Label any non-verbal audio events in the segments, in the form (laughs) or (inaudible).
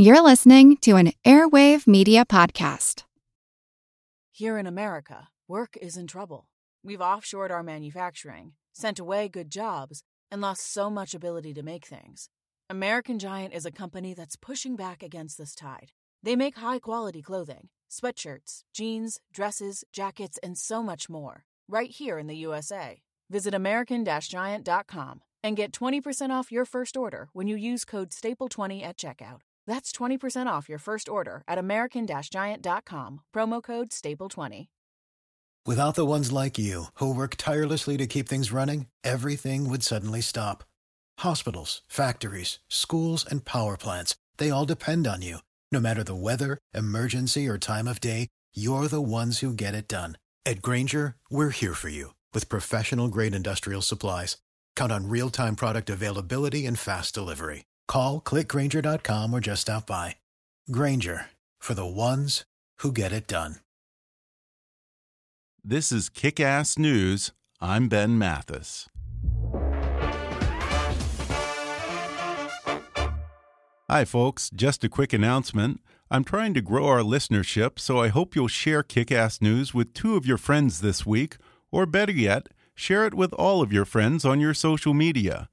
You're listening to an Airwave Media Podcast. Here in America, work is in trouble. We've offshored our manufacturing, sent away good jobs, and lost so much ability to make things. American Giant is a company that's pushing back against this tide. They make high quality clothing sweatshirts, jeans, dresses, jackets, and so much more right here in the USA. Visit American Giant.com and get 20% off your first order when you use code STAPLE20 at checkout. That's 20% off your first order at American Giant.com, promo code STAPLE20. Without the ones like you, who work tirelessly to keep things running, everything would suddenly stop. Hospitals, factories, schools, and power plants, they all depend on you. No matter the weather, emergency, or time of day, you're the ones who get it done. At Grainger, we're here for you with professional grade industrial supplies. Count on real time product availability and fast delivery. Call click grainger.com or just stop by. Grainger for the ones who get it done. This is Kick Ass News. I'm Ben Mathis. Hi, folks. Just a quick announcement. I'm trying to grow our listenership, so I hope you'll share Kick Ass News with two of your friends this week, or better yet, share it with all of your friends on your social media.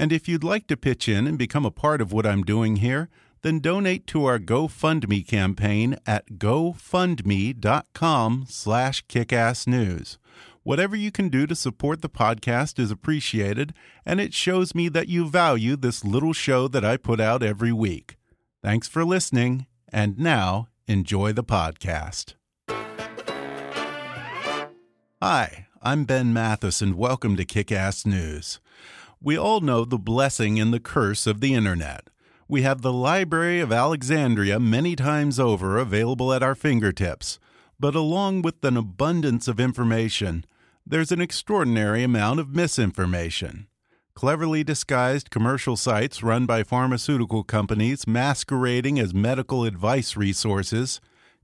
And if you'd like to pitch in and become a part of what I'm doing here, then donate to our GoFundMe campaign at gofundme.com slash kickassnews. Whatever you can do to support the podcast is appreciated, and it shows me that you value this little show that I put out every week. Thanks for listening, and now enjoy the podcast. Hi, I'm Ben Mathis, and welcome to Kick Ass News. We all know the blessing and the curse of the Internet. We have the Library of Alexandria many times over available at our fingertips. But along with an abundance of information, there's an extraordinary amount of misinformation. Cleverly disguised commercial sites run by pharmaceutical companies masquerading as medical advice resources,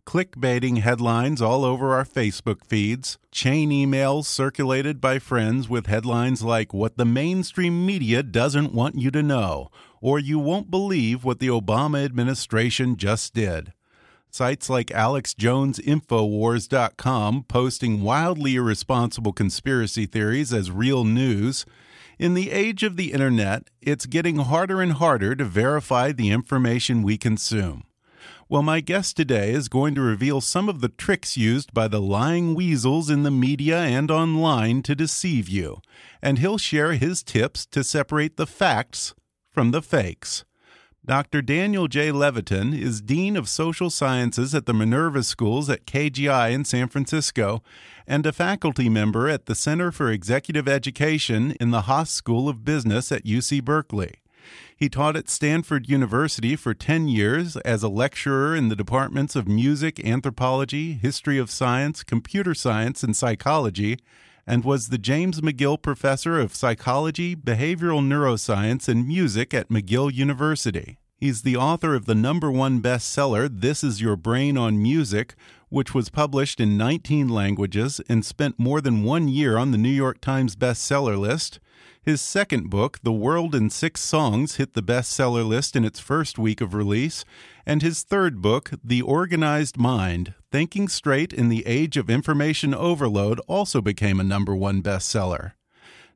clickbaiting headlines all over our Facebook feeds, chain emails circulated by friends with headlines like What the Mainstream Media Doesn't Want You to Know, or You Won't Believe What the Obama Administration Just Did. Sites like AlexJonesInfowars.com posting wildly irresponsible conspiracy theories as real news. In the age of the internet, it's getting harder and harder to verify the information we consume. Well, my guest today is going to reveal some of the tricks used by the lying weasels in the media and online to deceive you, and he'll share his tips to separate the facts from the fakes. Dr. Daniel J. Levitin is Dean of Social Sciences at the Minerva Schools at KGI in San Francisco and a faculty member at the Center for Executive Education in the Haas School of Business at UC Berkeley. He taught at Stanford University for 10 years as a lecturer in the departments of music, anthropology, history of science, computer science, and psychology, and was the James McGill Professor of Psychology, Behavioral Neuroscience, and Music at McGill University. He's the author of the number one bestseller, This Is Your Brain on Music, which was published in 19 languages and spent more than one year on the New York Times bestseller list. His second book, The World in Six Songs, hit the bestseller list in its first week of release. And his third book, The Organized Mind Thinking Straight in the Age of Information Overload, also became a number one bestseller.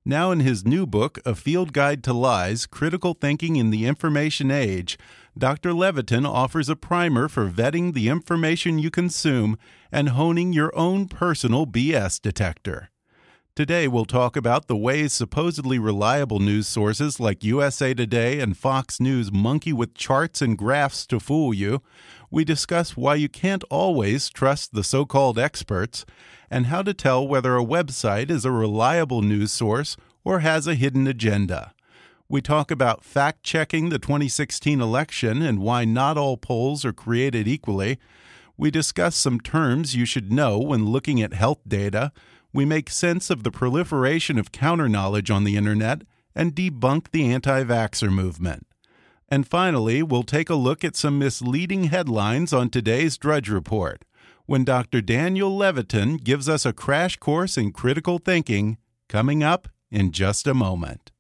Now, in his new book, A Field Guide to Lies Critical Thinking in the Information Age, Dr. Levitin offers a primer for vetting the information you consume and honing your own personal BS detector. Today, we'll talk about the ways supposedly reliable news sources like USA Today and Fox News monkey with charts and graphs to fool you. We discuss why you can't always trust the so called experts and how to tell whether a website is a reliable news source or has a hidden agenda. We talk about fact checking the 2016 election and why not all polls are created equally. We discuss some terms you should know when looking at health data we make sense of the proliferation of counter knowledge on the internet and debunk the anti vaxxer movement. And finally, we'll take a look at some misleading headlines on today's Drudge Report when Dr. Daniel Levitin gives us a crash course in critical thinking coming up in just a moment.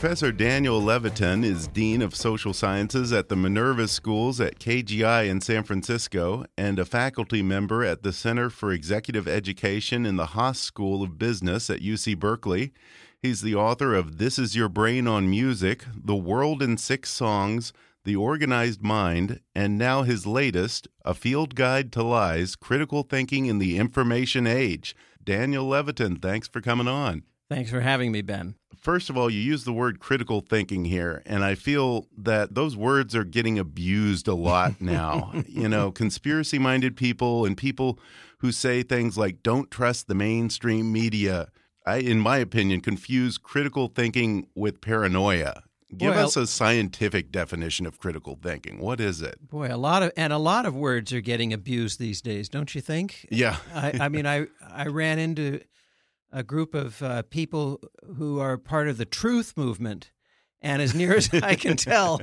Professor Daniel Levitin is Dean of Social Sciences at the Minerva Schools at KGI in San Francisco and a faculty member at the Center for Executive Education in the Haas School of Business at UC Berkeley. He's the author of This Is Your Brain on Music, The World in Six Songs, The Organized Mind, and now his latest, A Field Guide to Lies Critical Thinking in the Information Age. Daniel Levitin, thanks for coming on. Thanks for having me, Ben. First of all, you use the word critical thinking here, and I feel that those words are getting abused a lot (laughs) now. you know, conspiracy minded people and people who say things like, don't trust the mainstream media, I, in my opinion, confuse critical thinking with paranoia. Give Well- us a scientific definition of critical thinking. What is it? Boy, a lot of and a lot of words are getting abused these days, don't you think? Yeah. I, I mean, I I ran into a group of uh, people who are part of the truth movement, and as near as (laughs) I can tell,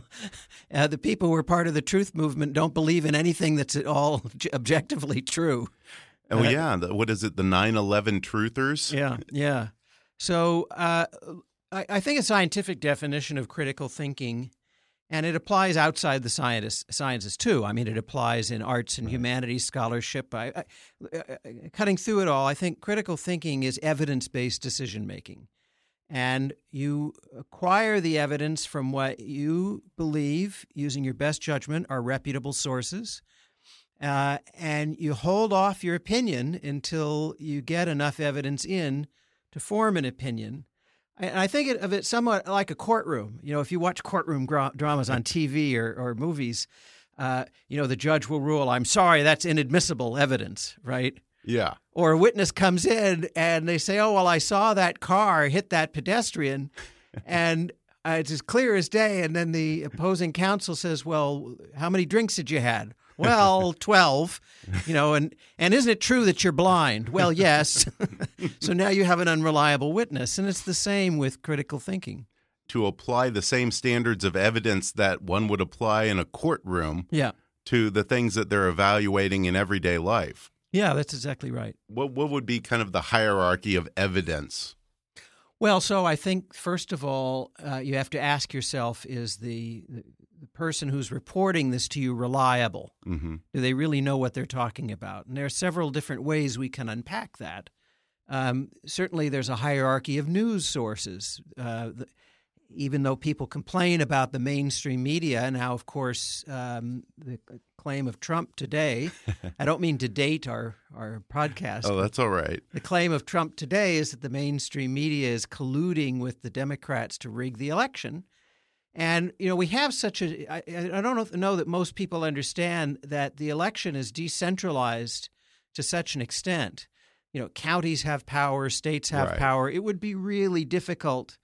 uh, the people who are part of the truth movement don't believe in anything that's at all (laughs) objectively true. Oh, yeah. The, what is it? The 9 11 truthers? Yeah, yeah. So uh, I, I think a scientific definition of critical thinking, and it applies outside the sciences too. I mean, it applies in arts and humanities scholarship. I, I, uh, cutting through it all, I think critical thinking is evidence based decision making. And you acquire the evidence from what you believe, using your best judgment, are reputable sources. Uh, and you hold off your opinion until you get enough evidence in to form an opinion. And I think of it somewhat like a courtroom. You know, if you watch courtroom dramas on TV or, or movies, uh, you know, the judge will rule, I'm sorry, that's inadmissible evidence, right? Yeah. Or a witness comes in and they say, oh, well, I saw that car hit that pedestrian. and uh, it's as clear as day. And then the opposing counsel says, well, how many drinks did you had? Well, 12, you know, and, and isn't it true that you're blind? Well, yes. (laughs) so now you have an unreliable witness. And it's the same with critical thinking. To apply the same standards of evidence that one would apply in a courtroom Yeah. to the things that they're evaluating in everyday life. Yeah, that's exactly right. What what would be kind of the hierarchy of evidence? Well, so I think first of all, uh, you have to ask yourself: Is the, the person who's reporting this to you reliable? Mm-hmm. Do they really know what they're talking about? And there are several different ways we can unpack that. Um, certainly, there's a hierarchy of news sources. Uh, the, even though people complain about the mainstream media, and now, of course, um, the claim of Trump today, (laughs) I don't mean to date our, our podcast. Oh, that's all right. The claim of Trump today is that the mainstream media is colluding with the Democrats to rig the election. And, you know, we have such a, I, I don't know that most people understand that the election is decentralized to such an extent. You know, counties have power, states have Right. power. It would be really difficult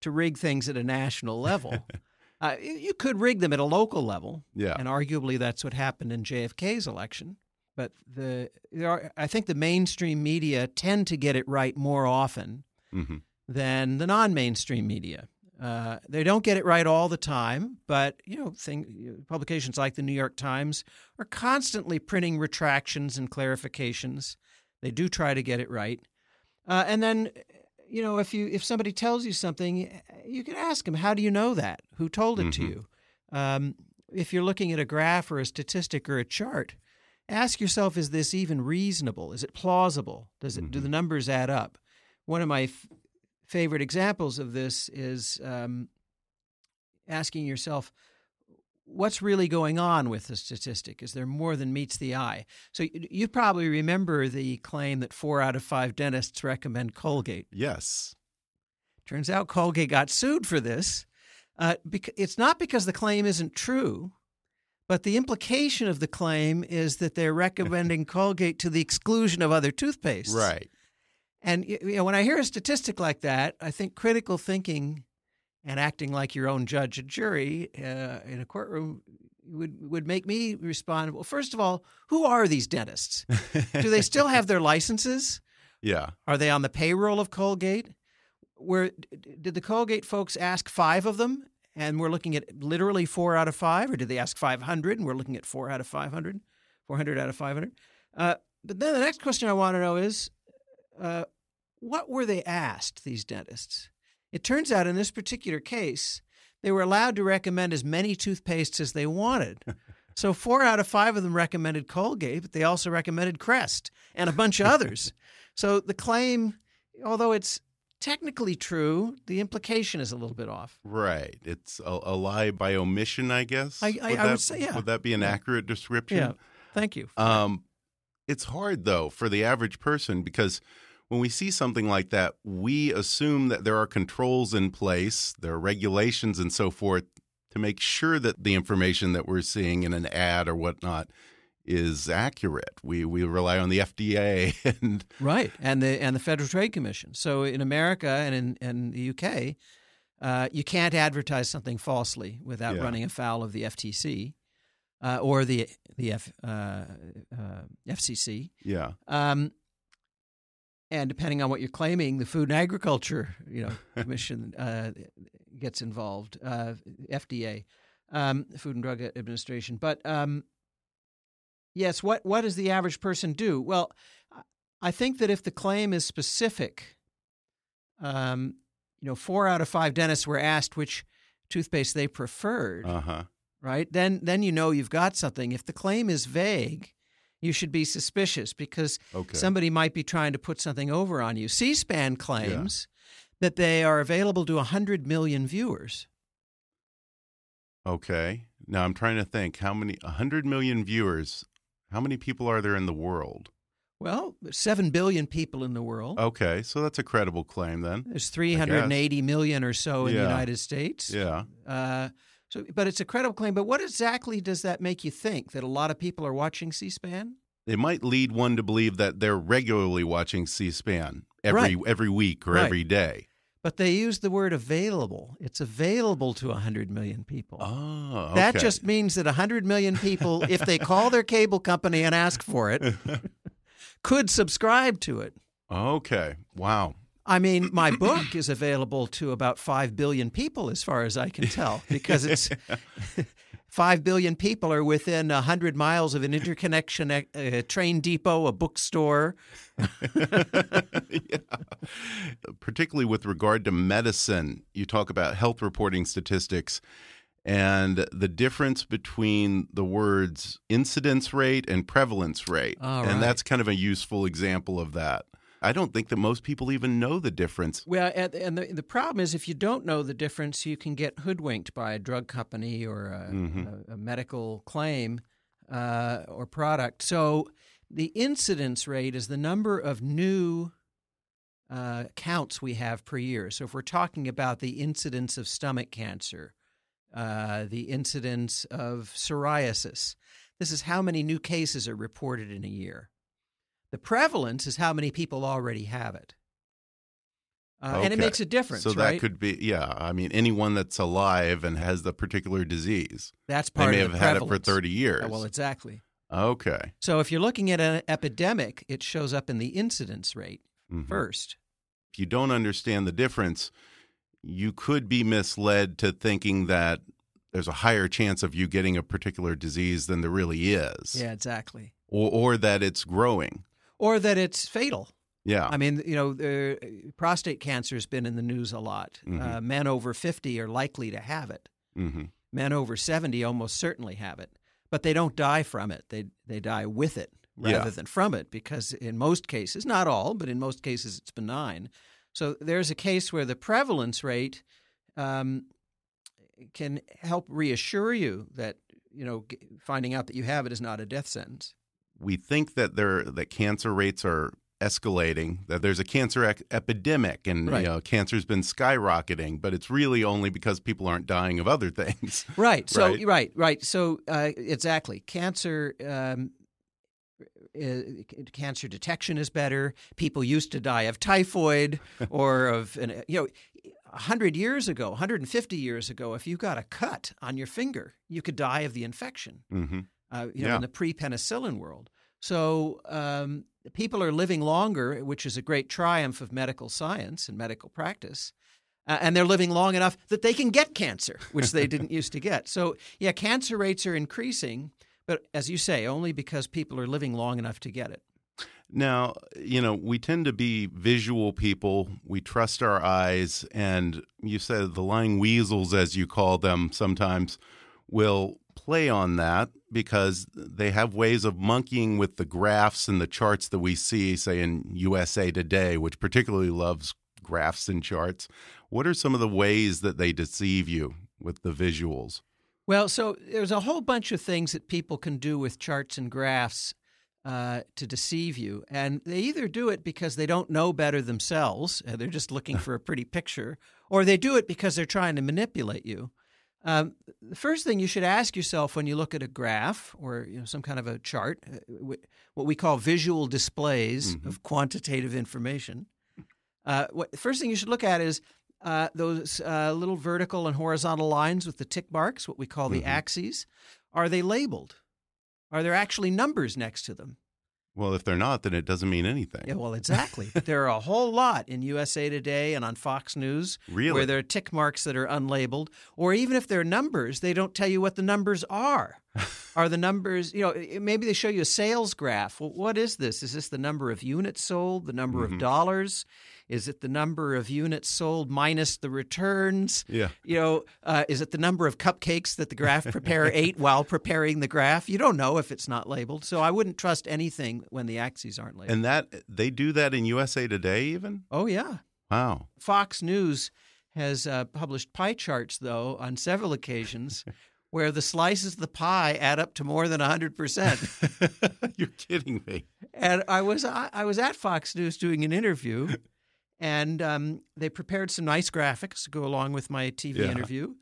to rig things at a national level. (laughs) uh, you could rig them at a local level. Yeah. And arguably that's what happened in JFK's election. But the there are, I think the mainstream media tend to get it right more often hmm than the non-mainstream media. Uh, they don't get it right all the time, but you know, thing, publications like the New York Times are constantly printing retractions and clarifications. They do try to get it right, uh, and then you know, if you if somebody tells you something, you can ask them, "How do you know that? Who told it to Mhm. you?" Um, if you're looking at a graph or a statistic or a chart, ask yourself: Is this even reasonable? Is it plausible? Does it do the numbers add up? One of my favorite examples of this is um, asking yourself, what's really going on with the statistic? Is there more than meets the eye? So you, you probably remember the claim that four out of five dentists recommend Colgate. Yes. Turns out Colgate got sued for this. Uh, it's not because the claim isn't true, but the implication of the claim is that they're (laughs) recommending Colgate to the exclusion of other toothpastes. Right. And you know, when I hear a statistic like that, I think critical thinking and acting like your own judge and jury uh, in a courtroom would would make me respond. Well, first of all, who are these dentists? Do they still have their licenses? (laughs) Yeah. Are they on the payroll of Colgate? Where did the Colgate folks ask five of them, and we're looking at literally four out of five, or did they ask five hundred, and we're looking at four out of 500, 400 out of five hundred? Uh, but then the next question I want to know is, uh, what were they asked? These dentists, It turns out in this particular case, they were allowed to recommend as many toothpastes as they wanted. (laughs) so four out of five of them recommended Colgate, but they also recommended Crest and a bunch of others. (laughs) So the claim, although it's technically true, the implication is a little bit off. Right. It's a, a lie by omission, I guess. I, I, would, I that, would say, yeah. Would that be an Yeah. accurate description? Yeah. Thank you. Um, it's hard though for the average person because when we see something like that, we assume that there are controls in place, there are regulations and so forth to make sure that the information that we're seeing in an ad or whatnot is accurate. We we rely on the FDA (laughs) and Right, and the and the Federal Trade Commission. So in America and in, in the UK, uh, you can't advertise something falsely without Yeah. running afoul of the FTC uh, or the the F, uh, uh, FCC. yeah. Um, and depending on what you're claiming, the Food and Agriculture, you know, (laughs) Commission uh, gets involved. Uh, FDA, um, Food and Drug Administration. But um, yes, what what does the average person do? Well, I- think that if the claim is specific, um, you know, four out of five dentists were asked which toothpaste they preferred Uh huh. right? Then then you know you've got something. If the claim is vague, you should be suspicious because Okay. somebody might be trying to put something over on you. C-SPAN claims that they are available to 100 million viewers. Okay. Now I'm trying to think how many 100 million viewers. How many people are there in the world? Well, there's 7 billion people in the world. Okay, so that's a credible claim then. There's 380 million or so in Yeah. the United States. Yeah. Uh, so, but it's a credible claim. But what exactly does that make you think? That a lot of people are watching C-SPAN? It might lead one to believe that they're regularly watching C-SPAN every Right. every week or Right. every day. But they use the word available. It's available to 100 million people. Oh, That just means that 100 million people, if they call their cable company and ask for it, (laughs) could subscribe to it. okay. Wow. I mean, my book is available to about 5 billion people, as far as I can tell, because it's (laughs) 5 billion people are within 100 miles of an interconnection, a, a train depot, a bookstore. (laughs) yeah. Particularly with regard to medicine, you talk about health reporting statistics and the difference between the words incidence rate and prevalence rate. All and that's kind of a useful example of that. I don't think that most people even know the difference. Well, and, the, the problem is if you don't know the difference, you can get hoodwinked by a drug company or a, Mhm. a, a medical claim uh, or product. So the incidence rate is the number of new uh, counts we have per year. So if we're talking about the incidence of stomach cancer, uh, the incidence of psoriasis, this is how many new cases are reported in a year. The prevalence is how many people already have it. Uh, And it makes a difference, So right? that could be, yeah. I mean, anyone that's alive and has the particular disease, That's part they may of have the had it for 30 years. Uh, well, exactly. okay. So if you're looking at an epidemic, it shows up in the incidence rate Mhm. first. If you don't understand the difference, you could be misled to thinking that there's a higher chance of you getting a particular disease than there really is, Yeah, exactly. or, or that it's growing. Or that it's fatal. Yeah. I mean, you know, uh, prostate cancer has been in the news a lot. Mhm. Uh, men over 50 are likely to have it. hmm Men over 70 almost certainly have it, but they don't die from it. They they die with it rather Yeah. than from it because in most cases, not all, but in most cases it's benign. So there's a case where the prevalence rate um, can help reassure you that you know finding out that you have it is not a death sentence. We think that there that cancer rates are escalating, that there's a cancer epidemic, and Right. you know, cancer's been skyrocketing, but it's really only because people aren't dying of other (laughs) things. Right. So Right. right, right. So uh, exactly, cancer. Um, uh, cancer detection is better. People used to die of typhoid (laughs) or of an, you know. 100 years ago, 150 years ago, if you got a cut on your finger, you could die of the infection, hmm uh, you know, Yeah. in the pre penicillin world. So um, people are living longer, which is a great triumph of medical science and medical practice. Uh, and they're living long enough that they can get cancer, which they didn't used to get. So, yeah, cancer rates are increasing, but as you say, only because people are living long enough to get it. Now, you know, we tend to be visual people. We trust our eyes. And you said the lying weasels, as you call them, sometimes will play on that because they have ways of monkeying with the graphs and the charts that we see, say, in USA Today, which particularly loves graphs and charts. What are some of the ways that they deceive you with the visuals? Well, so there's a whole bunch of things that people can do with charts and graphs uh, to deceive you. And they either do it because they don't know better themselves, uh, they're just looking (laughs) for a pretty picture, or they do it because they're trying to manipulate you. Um, the first thing you should ask yourself when you look at a graph or you know, some kind of a chart, uh, what we call visual displays mm-hmm. of quantitative information, uh, what, the first thing you should look at is uh, those uh, little vertical and horizontal lines with the tick marks, what we call the mm-hmm. axes, are they labeled? Are there actually numbers next to them? Well, if they're not, then it doesn't mean anything. Yeah, well, exactly. but there are a whole lot in USA Today and on Fox News really? where there are tick marks that are unlabeled, or even if they're numbers, they don't tell you what the numbers are. (laughs) are the numbers, you know, maybe they show you a sales graph. Well, what is this? Is this the number of units sold, the number mm-hmm. of dollars? Is it the number of units sold minus the returns? Yeah. You know, uh, is it the number of cupcakes that the graph preparer ate (laughs) while preparing the graph? You don't know if it's not labeled. So I wouldn't trust anything when the axes aren't labeled. And that they do that in USA Today, even. Oh yeah. Wow. Fox News has uh, published pie charts, though, on several occasions. (laughs) where the slices of the pie add up to more than 100%. (laughs) You're kidding me. And I was I, I was at Fox News doing an interview and um, they prepared some nice graphics to go along with my TV yeah. interview.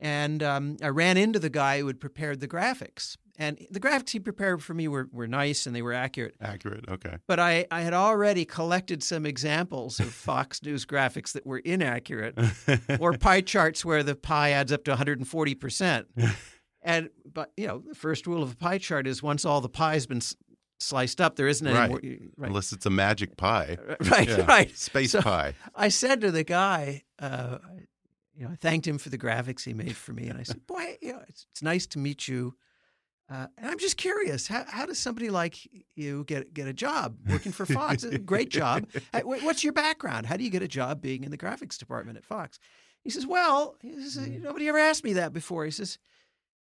And um, I ran into the guy who had prepared the graphics. And the graphics he prepared for me were, were nice and they were accurate. Accurate, okay. But I, I had already collected some examples of (laughs) Fox News graphics that were inaccurate (laughs) or pie charts where the pie adds up to 140%. (laughs) And but you know the first rule of a pie chart is once all the pie's been sliced up. There isn't any right. more. Right. Unless it's a magic pie. (laughs) Right, yeah. right. Space so pie. I said to the guy, uh, you know, I thanked him for the graphics he made for me. And I said, boy, you know, it's, it's nice to meet you. Uh, and I'm just curious, how, how does somebody like you get get a job working for Fox? Great job. (laughs) What's your background? How do you get a job being in the graphics department at Fox? He says, well, he says, mm. nobody ever asked me that before. He says,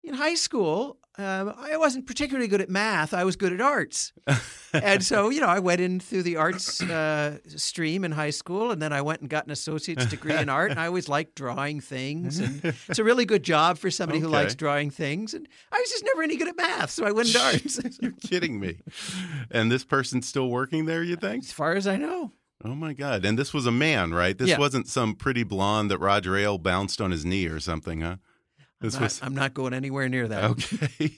in high school, um, I wasn't particularly good at math. I was good at arts. (laughs) and so, you know, I went in through the arts uh, stream in high school, and then I went and got an associate's degree in art. And I always liked drawing things. And it's a really good job for somebody okay. who likes drawing things. And I was just never any good at math, so I went into (laughs) arts. You're kidding me. And this person's still working there, you think? As far as I know. Oh my God! And this was a man, right? This yeah. wasn't some pretty blonde that Roger Ailes bounced on his knee or something, huh? This I'm not, was I'm not going anywhere near that. Okay.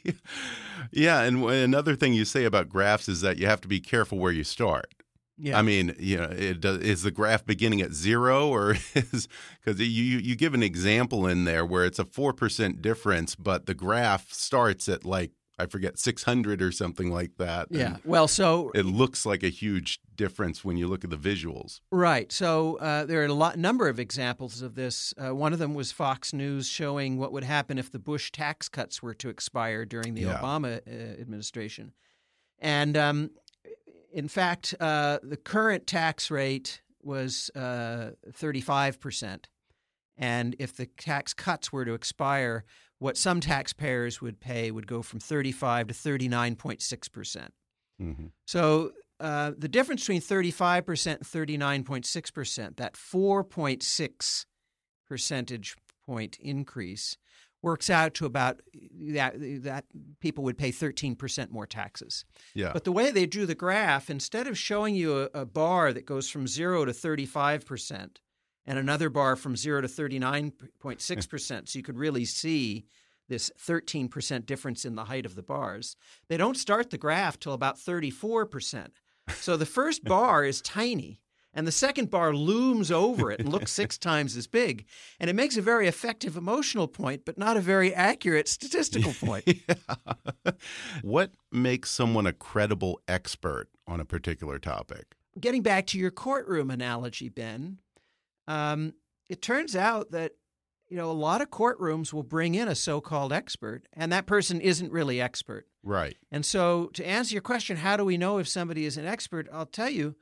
(laughs) yeah, and another thing you say about graphs is that you have to be careful where you start. Yeah. I mean, you know, it, is the graph beginning at zero, or (laughs) is because you you give an example in there where it's a four percent difference, but the graph starts at like I forget 600 or something like that. Yeah. Well, so it looks like a huge difference when you look at the visuals. Right. So uh, there are a lot, number of examples of this. Uh, one of them was Fox News showing what would happen if the Bush tax cuts were to expire during the yeah. Obama uh, administration, and um, in fact, uh, the current tax rate was uh, 35 percent, and if the tax cuts were to expire what some taxpayers would pay would go from 35 to 39.6 percent. Mm-hmm. So uh, the difference between 35 percent and 39.6 percent, that 4.6 percentage point increase, works out to about that, that people would pay 13 percent more taxes. Yeah. But the way they drew the graph, instead of showing you a, a bar that goes from zero to 35 percent, and another bar from 0 to 39.6%. so you could really see this 13% difference in the height of the bars. They don't start the graph till about 34%. So the first (laughs) bar is tiny. And the second bar looms over it and looks six (laughs) times as big. And it makes a very effective emotional point, but not a very accurate statistical (laughs) point. yeah. What makes someone a credible expert on a particular topic? Getting back to your courtroom analogy, Ben, um, it turns out that you know, a lot of courtrooms will bring in a so called expert, and that person isn't really expert. Right. And so, to answer your question, how do we know if somebody is an expert? I'll tell you,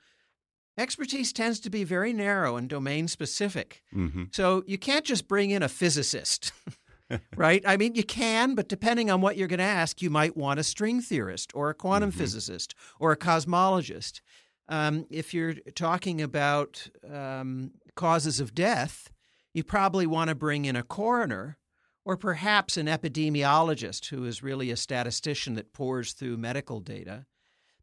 expertise tends to be very narrow and domain specific. Mm-hmm. So, you can't just bring in a physicist. (laughs) right? I mean, you can, but depending on what you're going to ask, you might want a string theorist or a quantum Mhm. physicist or a cosmologist. Um, if you're talking about um, causes of death, you probably want to bring in a coroner or perhaps an epidemiologist who is really a statistician that pores through medical data.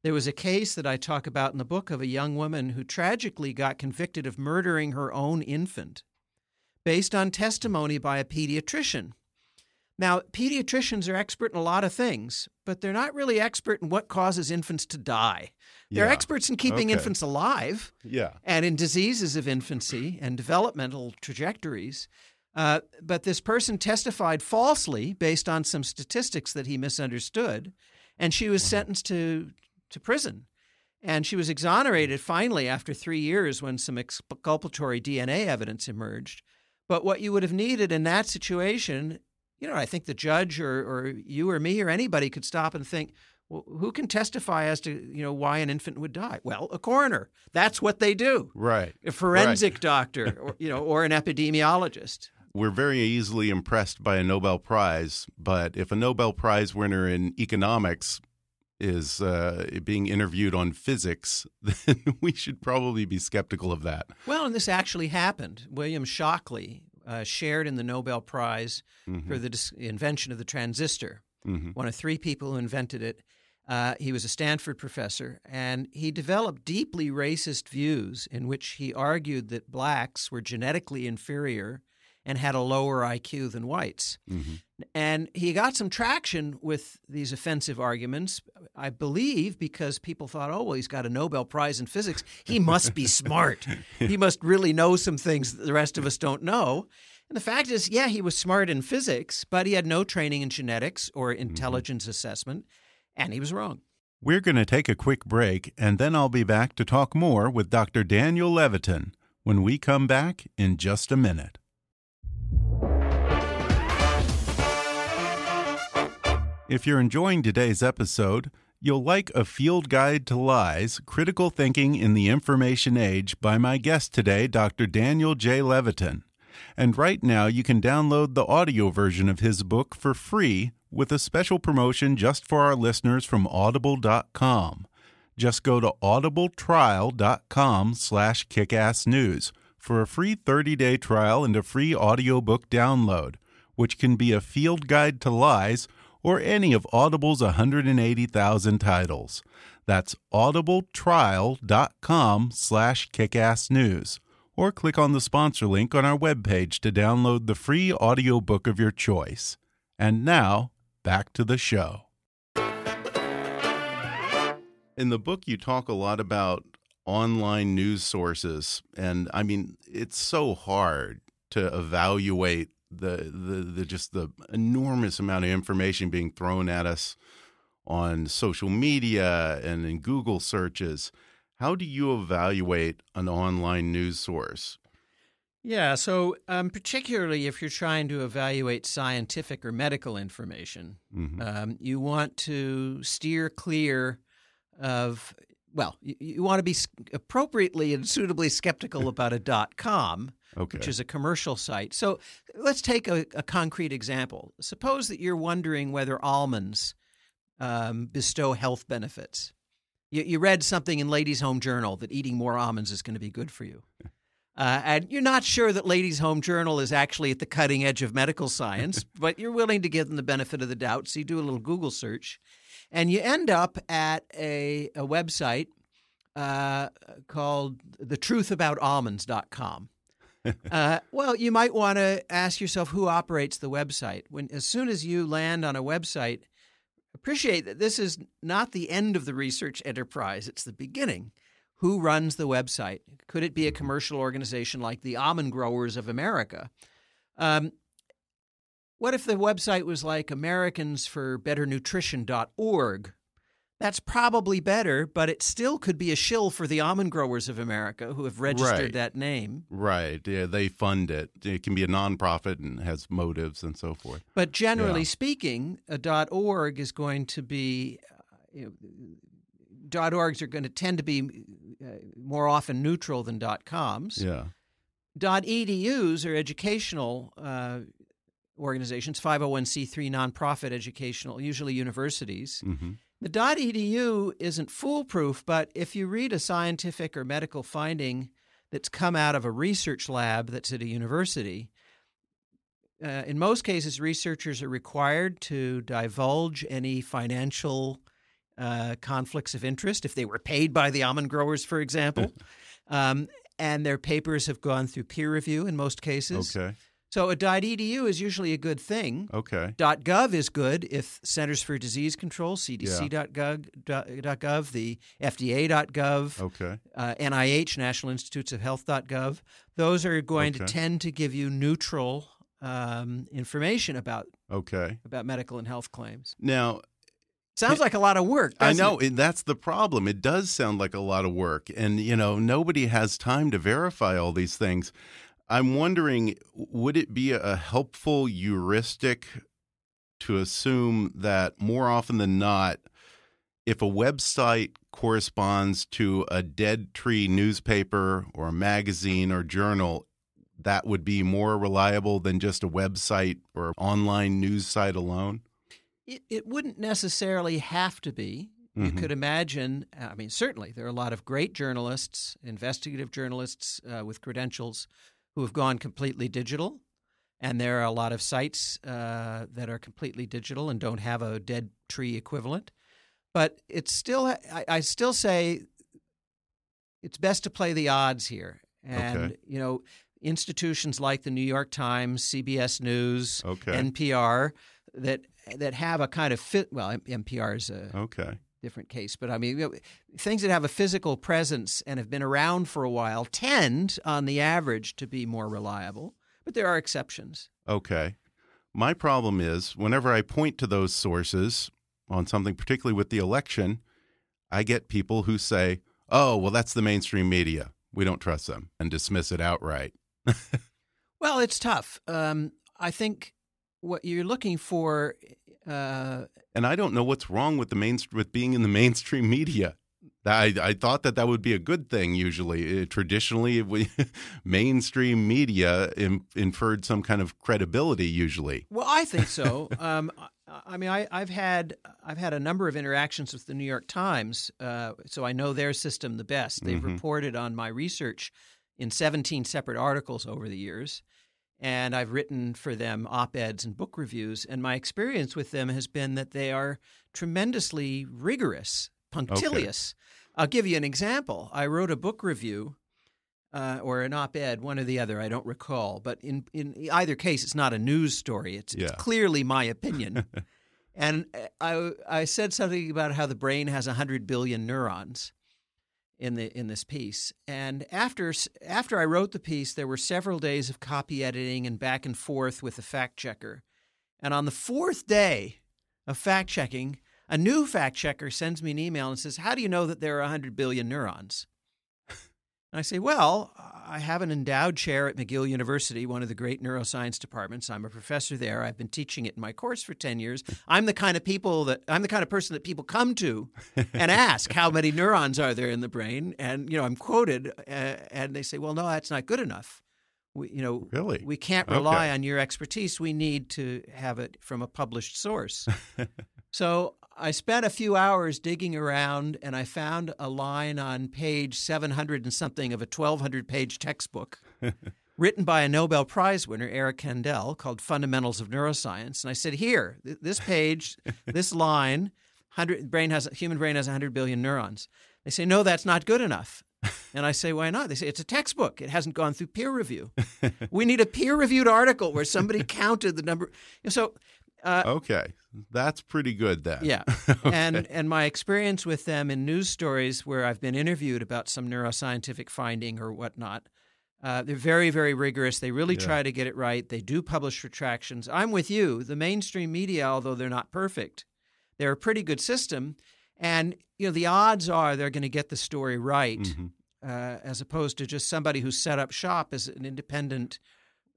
There was a case that I talk about in the book of a young woman who tragically got convicted of murdering her own infant based on testimony by a pediatrician. Now, pediatricians are expert in a lot of things, but they're not really expert in what causes infants to die. They're Yeah. experts in keeping Okay. infants alive Yeah. and in diseases of infancy and developmental trajectories. Uh, but this person testified falsely based on some statistics that he misunderstood, and she was sentenced to, to prison. And she was exonerated finally after three years when some exculpatory DNA evidence emerged. But what you would have needed in that situation, you know, I think the judge or, or you or me or anybody could stop and think, well, who can testify as to you know why an infant would die? Well, a coroner. That's what they do. Right. A forensic doctor, or, you know, or an epidemiologist. We're very easily impressed by a Nobel Prize, but if a Nobel Prize winner in economics is uh, being interviewed on physics, (laughs) then we should probably be skeptical of that. Well, and this actually happened. William Shockley uh, shared in the Nobel Prize for the dis- invention of the transistor. Mhm. One of three people who invented it. Uh, he was a Stanford professor, and he developed deeply racist views in which he argued that blacks were genetically inferior and had a lower IQ than whites. Mm-hmm. And he got some traction with these offensive arguments, I believe, because people thought, oh, well, he's got a Nobel Prize in physics. He must be (laughs) smart. he must really know some things that the rest of us don't know. And the fact is, yeah, he was smart in physics, but he had no training in genetics or mm-hmm. intelligence assessment, and he was wrong. We're going to take a quick break, and then I'll be back to talk more with Dr. Daniel Levitin when we come back in just a minute. If you're enjoying today's episode, you'll like A Field Guide to Lies Critical Thinking in the Information Age by my guest today, Dr. Daniel J. Levitin. And right now, you can download the audio version of his book for free with a special promotion just for our listeners from audible.com. Just go to audibletrial.com slash kickassnews for a free 30-day trial and a free audiobook download, which can be a field guide to lies or any of Audible's 180,000 titles. That's audibletrial.com slash kickassnews. Or click on the sponsor link on our webpage to download the free audiobook of your choice. And now, back to the show. In the book, you talk a lot about online news sources. And I mean, it's so hard to evaluate the, the, the just the enormous amount of information being thrown at us on social media and in Google searches. How do you evaluate an online news source? Yeah, so um, particularly if you're trying to evaluate scientific or medical information, Mhm. um, you want to steer clear of, well, you, you want to be appropriately and suitably skeptical about a dot com, Okay. which is a commercial site. So let's take a, a concrete example. Suppose that you're wondering whether almonds um, bestow health benefits. You, you read something in Ladies' Home Journal that eating more almonds is going to be good for you. (laughs) Uh, and you're not sure that Ladies' Home Journal is actually at the cutting edge of medical science, (laughs) but you're willing to give them the benefit of the doubt. So you do a little Google search, and you end up at a, a website uh, called thetruthaboutalmonds.com. uh, well, you might want to ask yourself who operates the website. When as soon as you land on a website, appreciate that this is not the end of the research enterprise; it's the beginning. Who runs the website? Could it be a commercial organization like the Almond Growers of America? Um, what if the website was like AmericansForBetterNutrition.org? That's probably better, but it still could be a shill for the almond growers of America who have registered Right. that name. Right. Yeah, they fund it. It can be a nonprofit and has motives and so forth. But generally Yeah. speaking, a dot .org is going to be uh, you know, .orgs are going to tend to be uh, more often neutral than dot .coms. Yeah. .edus are educational uh, organizations, 501c3 nonprofit educational, usually universities. hmm The .edu isn't foolproof, but if you read a scientific or medical finding that's come out of a research lab that's at a university, uh, in most cases, researchers are required to divulge any financial uh, conflicts of interest if they were paid by the almond growers, for example. (laughs) um, and their papers have gone through peer review in most cases. Okay. So a .edu is usually a good thing. Okay. .gov is good if Centers for Disease Control, CDC.gov, .gov, the FDA.gov, Okay. uh, NIH, National Institutes of Health.gov. Those are going to tend to give you neutral um, information about Okay. about medical and health claims. Now, Sounds like a lot of work. I know it? that's the problem. It does sound like a lot of work, and you know nobody has time to verify all these things. I'm wondering, would it be a helpful heuristic to assume that more often than not, if a website corresponds to a dead tree newspaper or a magazine or journal, that would be more reliable than just a website or online news site alone? It, it wouldn't necessarily have to be. You Mhm. could imagine, I mean, certainly there are a lot of great journalists, investigative journalists uh, with credentials who have gone completely digital. And there are a lot of sites uh, that are completely digital and don't have a dead tree equivalent. But it's still, I, I still say it's best to play the odds here. And, Okay. you know, institutions like the New York Times, CBS News, Okay. NPR that that have a kind of fit. Well, NPR is a Okay. Different case, but I mean, you know, things that have a physical presence and have been around for a while tend, on the average, to be more reliable. But there are exceptions. Okay. My problem is whenever I point to those sources on something, particularly with the election, I get people who say, oh, well, that's the mainstream media. We don't trust them and dismiss it outright. (laughs) Well, it's tough. Um, I think what you're looking for. Uh, And I don't know what's wrong with the main with being in the mainstream media. I, I thought that that would be a good thing. Usually, Uh, traditionally, we, (laughs) mainstream media in, inferred some kind of credibility. Usually, Well, I think so. um, (laughs) I, I mean, I, I've had I've had a number of interactions with the New York Times, uh, so I know their system the best. They've Mhm. reported on my research in 17 separate articles over the years, and I've written for them op eds and book reviews. And my experience with them has been that they are tremendously rigorous, punctilious. I'll give you an example. I wrote a book review uh, or an op-ed, one or the other. I don't recall, but in in either case, it's not a news story. It's, Yeah. it's clearly my (laughs) opinion. and uh, I I said something about how the brain has hundred billion neurons in the in this piece. And after after I wrote the piece, there were several days of copy editing and back and forth with the fact checker. And on the fourth day of fact checking, a new fact checker sends me an email and says, "How do you know that there are 100 billion neurons?" And I say, "Well, I have an endowed chair at McGill University, one of the great neuroscience departments. I'm a professor there. I've been teaching it in my course for 10 years. I'm the kind of people that I'm the kind of person that people come to and (laughs) ask how many neurons are there in the brain, and you know, I'm quoted uh, and they say, "Well, no, that's not good enough." We, you know, Really? we can't rely Okay. on your expertise. We need to have it from a published source. (laughs) so I spent a few hours digging around, and I found a line on page 700 and something of a 1,200 page textbook (laughs) written by a Nobel Prize winner, Eric Kandel, called Fundamentals of Neuroscience. And I said, Here, th- this page, (laughs) this line, 100, brain has, human brain has 100 billion neurons. They say, No, that's not good enough. And I say, why not? They say, it's a textbook. It hasn't gone through peer review. (laughs) we need a peer reviewed article where somebody counted the number. So, uh, okay, that's pretty good then. yeah. (laughs) And and my experience with them in news stories where I've been interviewed about some neuroscientific finding or whatnot, uh, they're very, very rigorous. They really Yeah. try to get it right. They do publish retractions. I'm with you. The mainstream media, although they're not perfect, they're a pretty good system. And you know, the odds are they're going to get the story right, Mhm. uh, as opposed to just somebody who set up shop as an independent.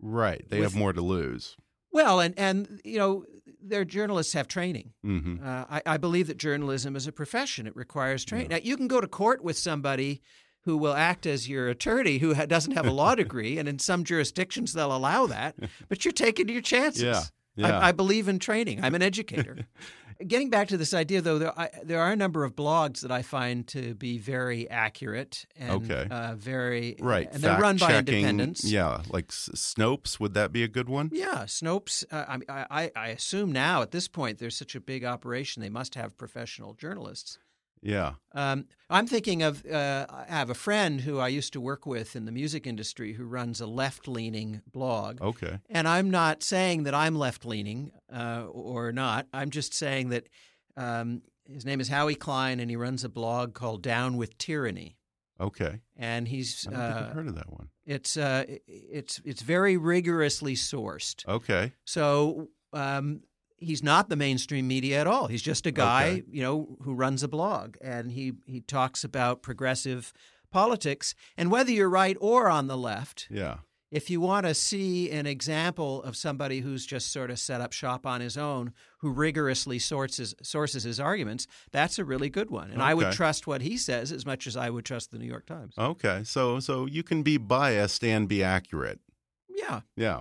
Right. They With- have more to lose. Well, and and you know, their journalists have training. hmm Uh, I, I believe that journalism is a profession; it requires training. Now, you can go to court with somebody who will act as your attorney who ha- doesn't have a law (laughs) degree, and in some jurisdictions they'll allow that. But you're taking your chances. Yeah, yeah. I, I believe in training. I'm an educator. (laughs) Getting back to this idea, though, there, I, there are a number of blogs that I find to be very accurate and Okay. uh, very Right. and they're run by independents. Yeah. Like S- Snopes, would that be a good one? Yeah, Snopes. Uh, I, mean, I, I- I assume now at this point there's such a big operation, they must have professional journalists. Yeah. Um, I'm thinking of uh, I have a friend who I used to work with in the music industry who runs a left-leaning blog, Okay. and I'm not saying that I'm left-leaning uh, or not. I'm just saying that um, his name is Howie Klein, and he runs a blog called Down with Tyranny, Okay. and he's I don't think uh, I've heard of that one. it's uh, it's it's very rigorously sourced. Okay. So um, he's not the mainstream media at all. He's just a guy, Okay. you know, who runs a blog, and he he talks about progressive politics. And whether you're right or on the left, Yeah. if you want to see an example of somebody who's just sort of set up shop on his own, who rigorously sources sources his arguments, that's a really good one. And I would trust what he says as much as I would trust the New York Times. Okay. So so you can be biased and be accurate. Yeah. Yeah.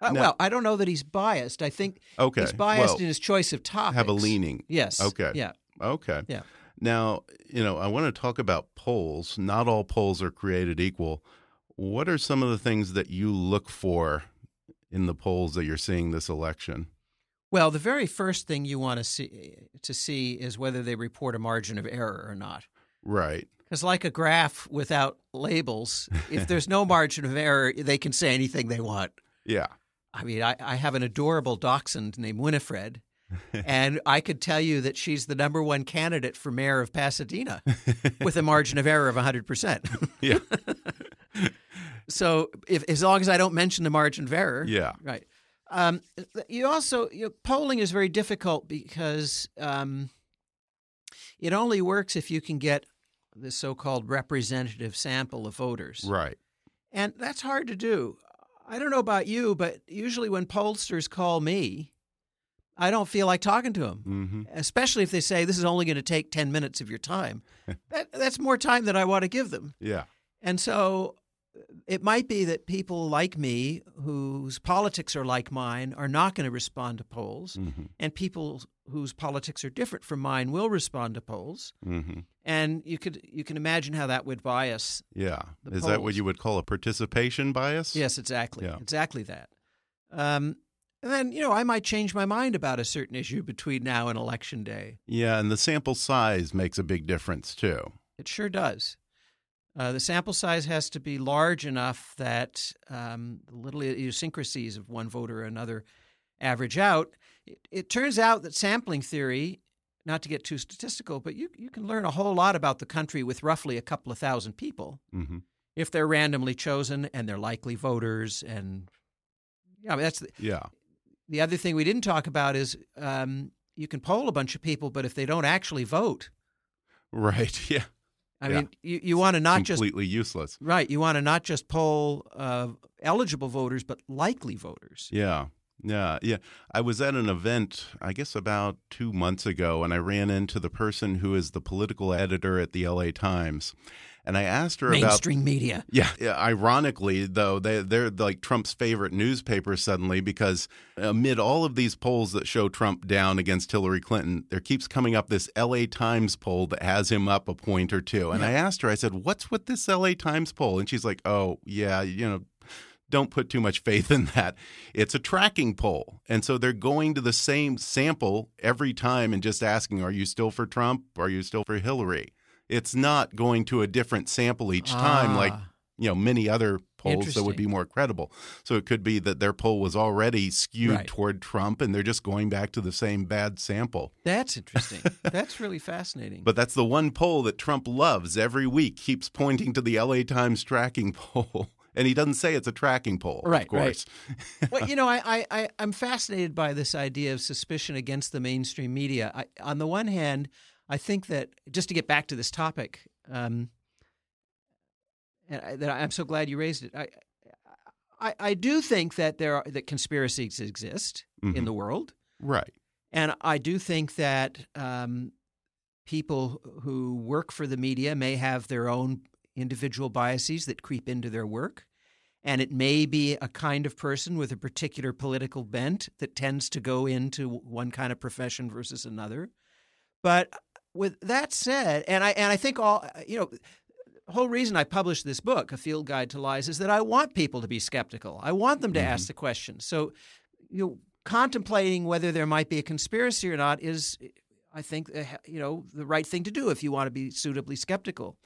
Uh, Now- well, I don't know that he's biased. I think Okay. he's biased Well, in his choice of topics. have a leaning. Yes. Okay. Yeah. Okay. Yeah. Now, you know, I want to talk about polls. Not all polls are created equal. What are some of the things that you look for in the polls that you're seeing this election? Well, the very first thing you want to see to see is whether they report a margin of error or not. Right. Because, like a graph without labels, if (laughs) there's no margin of error, they can say anything they want. Yeah. I mean, I, I have an adorable dachshund named Winifred, (laughs) and I could tell you that she's the number one candidate for mayor of Pasadena with a margin of error of 100%. Yeah. (laughs) so, if, as long as I don't mention the margin of error, Yeah. Right. Um, you also you know, polling is very difficult because um, it only works if you can get the so-called representative sample of voters, Right. and that's hard to do. I don't know about you, but usually when pollsters call me, I don't feel like talking to them, hmm especially if they say this is only going to take ten minutes of your time. (laughs) that, that's more time than I want to give them. Yeah. And so it might be that people like me, whose politics are like mine, are not going to respond to polls, hmm and people whose politics are different from mine will respond to polls. hmm And you could you can imagine how that would bias. Yeah. The Is that what you would call a participation bias? Yes, exactly, Yeah. exactly that. Um, and then you know I might change my mind about a certain issue between now and election day. Yeah, and the sample size makes a big difference too. It sure does. Uh, the sample size has to be large enough that um, the little idiosyncrasies of one voter or another average out. It, it turns out that sampling theory, not to get too statistical, but you, you can learn a whole lot about the country with roughly a couple of thousand people hmm if they're randomly chosen and they're likely voters. And yeah, I mean, that's the, Yeah. the other thing we didn't talk about is um, you can poll a bunch of people, but if they don't actually vote, Right. (laughs) Yeah. I Yeah. mean, you, you want to not just Completely useless. Right. You want to not just poll uh, eligible voters, but likely voters. Yeah. Yeah, yeah. I was at an event, I guess about two months ago, and I ran into the person who is the political editor at the LA Times. And I asked her about Mainstream media. Yeah, yeah. Ironically, though, they they're like Trump's favorite newspaper suddenly because amid all of these polls that show Trump down against Hillary Clinton, there keeps coming up this L.A. Times poll that has him up a point or two. And I asked her, I said, "What's with this L.A. Times poll?" And she's like, "Oh, yeah, you know." Don't put too much faith in that. It's a tracking poll. And so they're going to the same sample every time and just asking, Are you still for Trump? Are you still for Hillary? It's not going to a different sample each time like Ah. you know many other polls that would be more credible. So it could be that their poll was already skewed Right. toward Trump, and they're just going back to the same bad sample. That's interesting. (laughs) That's really fascinating. But that's the one poll that Trump loves every week. Keeps pointing to the L.A. Times tracking (laughs) poll, and he doesn't say it's a tracking poll. Right, of course. (laughs) well, you know, I, I, I, I'm fascinated by this idea of suspicion against the mainstream media. I, on the one hand, I think that just to get back to this topic, um, and I, that I'm so glad you raised it. I, I, I do think that there are that conspiracies exist Mhm. in the world, Right. and I do think that um, people who work for the media may have their own individual biases that creep into their work. And it may be a kind of person with a particular political bent that tends to go into one kind of profession versus another. But uh, with that said, and I and I think all uh, you know, the whole reason I published this book, A Field Guide to Lies, is that I want people to be skeptical. I want them to ask mm-hmm. the questions. So, you know, contemplating whether there might be a conspiracy or not is, I think, uh, you know, the right thing to do if you want to be suitably skeptical.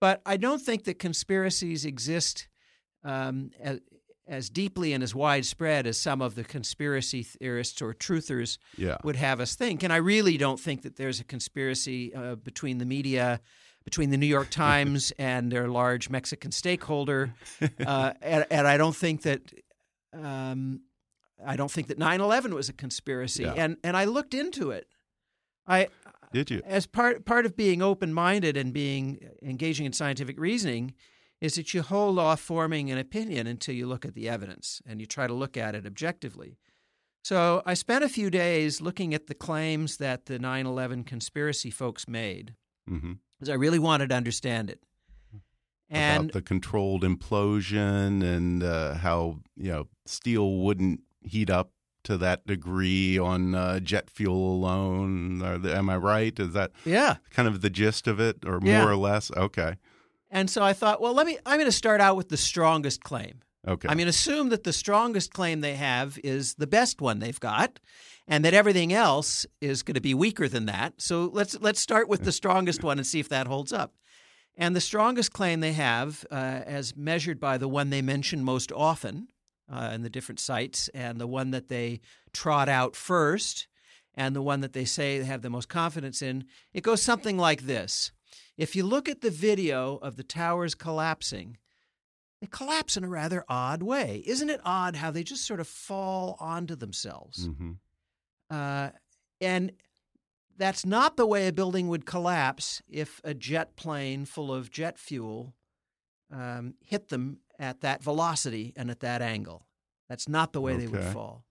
But I don't think that conspiracies exist um, as, as deeply and as widespread as some of the conspiracy theorists or truthers Yeah. would have us think. And I really don't think that there's a conspiracy uh, between the media, between the New York (laughs) Times and their large Mexican stakeholder. Uh, and, and I don't think that. Um, I don't think that 9/11 was a conspiracy, Yeah. and and I looked into it. I Did you? as part part of being open minded and being engaging in scientific reasoning is that you hold off forming an opinion until you look at the evidence and you try to look at it objectively. So I spent a few days looking at the claims that the 9/11 conspiracy folks made hmm because I really wanted to understand it. And About the controlled implosion and uh, how you know steel wouldn't heat up to that degree on uh, jet fuel alone. Are the, am I right? Is that yeah, kind of the gist of it, or more Yeah. or less? Okay. And so I thought, well, let me I'm going to start out with the strongest claim. Okay. I mean, assume that the strongest claim they have is the best one they've got, and that everything else is going to be weaker than that. So let's let's start with the (laughs) strongest one and see if that holds up. And the strongest claim they have, uh, as measured by the one they mention most often uh, in the different sites, and the one that they trot out first, and the one that they say they have the most confidence in, it goes something like this. If you look at the video of the towers collapsing, they collapse in a rather odd way. Isn't it odd how they just sort of fall onto themselves? hmm Uh, and that's not the way a building would collapse if a jet plane full of jet fuel um, hit them at that velocity and at that angle. That's not the way they would fall.